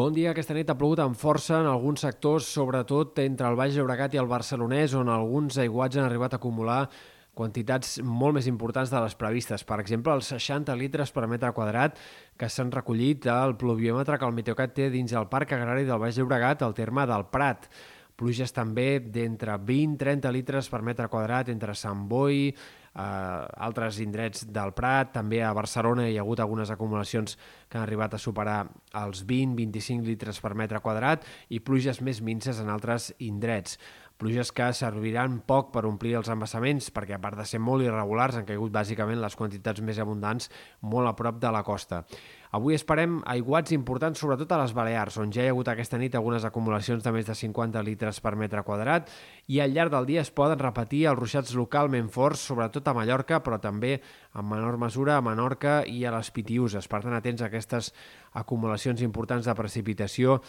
Bon dia. Aquesta nit ha plogut amb força en alguns sectors, sobretot entre el Baix Llobregat i el Barcelonès, on alguns aiguats han arribat a acumular quantitats molt més importants de les previstes. Per exemple, els 60 litres per metre quadrat que s'han recollit al pluviòmetre que el Meteocat té dins el Parc Agrari del Baix Llobregat, al terme del Prat. Pluges també d'entre 20-30 litres per metre quadrat entre Sant Boi, eh, altres indrets del Prat, també a Barcelona hi ha hagut algunes acumulacions que han arribat a superar els 20-25 litres per metre quadrat i pluges més minces en altres indrets. Pluges que serviran poc per omplir els embassaments, perquè a part de ser molt irregulars, han caigut bàsicament les quantitats més abundants molt a prop de la costa. Avui esperem aiguats importants, sobretot a les Balears, on ja hi ha hagut aquesta nit algunes acumulacions de més de 50 litres per metre quadrat i al llarg del dia es poden repetir els ruixats localment forts, sobretot a Mallorca, però també en menor mesura a Menorca i a les Pitiuses. Per tant, atents a aquestes acumulacions importants de precipitació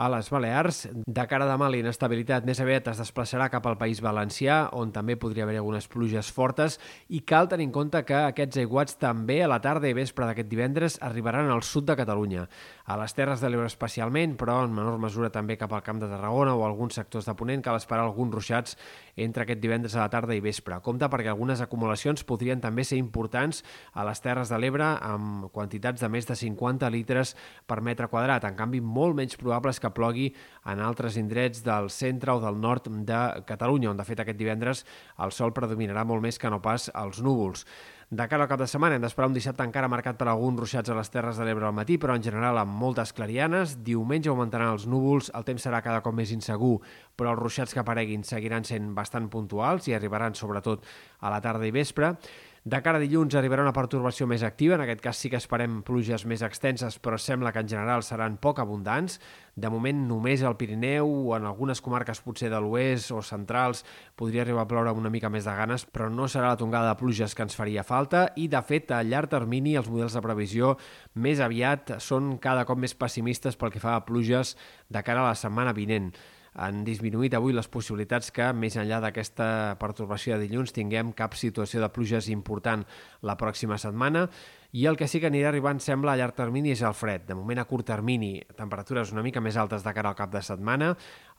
a les Balears. De cara a demà, la inestabilitat més aviat es desplaçarà cap al País Valencià, on també podria haver algunes pluges fortes, i cal tenir en compte que aquests aiguats també a la tarda i vespre d'aquest divendres arribaran al sud de Catalunya, a les Terres de l'Ebre especialment, però en menor mesura també cap al Camp de Tarragona o alguns sectors de Ponent, cal esperar alguns ruixats entre aquest divendres a la tarda i vespre. Compte perquè algunes acumulacions podrien també ser importants a les Terres de l'Ebre amb quantitats de més de 50 litres per metre quadrat. En canvi, molt menys probable és que plogui en altres indrets del centre o del nord de Catalunya, on de fet aquest divendres el sol predominarà molt més que no pas els núvols. De cara al cap de setmana hem d'esperar un dissabte encara marcat per alguns ruixats a les Terres de l'Ebre al matí, però en general amb moltes clarianes. Diumenge augmentaran els núvols, el temps serà cada cop més insegur, però els ruixats que apareguin seguiran sent bastant puntuals i arribaran sobretot a la tarda i vespre. De cara a dilluns arribarà una pertorbació més activa, en aquest cas sí que esperem pluges més extenses, però sembla que en general seran poc abundants. De moment només al Pirineu o en algunes comarques potser de l'oest o centrals podria arribar a ploure una mica més de ganes, però no serà la tongada de pluges que ens faria falta. I de fet a llarg termini els models de previsió més aviat són cada cop més pessimistes pel que fa a pluges de cara a la setmana vinent han disminuït avui les possibilitats que, més enllà d'aquesta pertorbació de dilluns, tinguem cap situació de pluges important la pròxima setmana i el que sí que anirà arribant, sembla, a llarg termini és el fred. De moment, a curt termini, temperatures una mica més altes de cara al cap de setmana,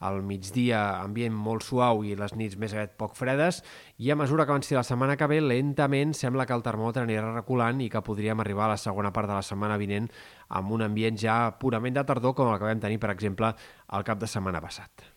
al migdia ambient molt suau i les nits més aviat poc fredes, i a mesura que avanci la setmana que ve, lentament sembla que el termòmetre anirà reculant i que podríem arribar a la segona part de la setmana vinent amb un ambient ja purament de tardor com el que vam tenir, per exemple, el cap de setmana passat.